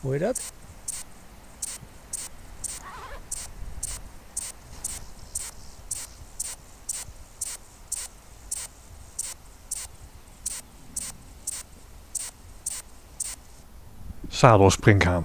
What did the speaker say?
Hoor je dat? Zadelspringhaan.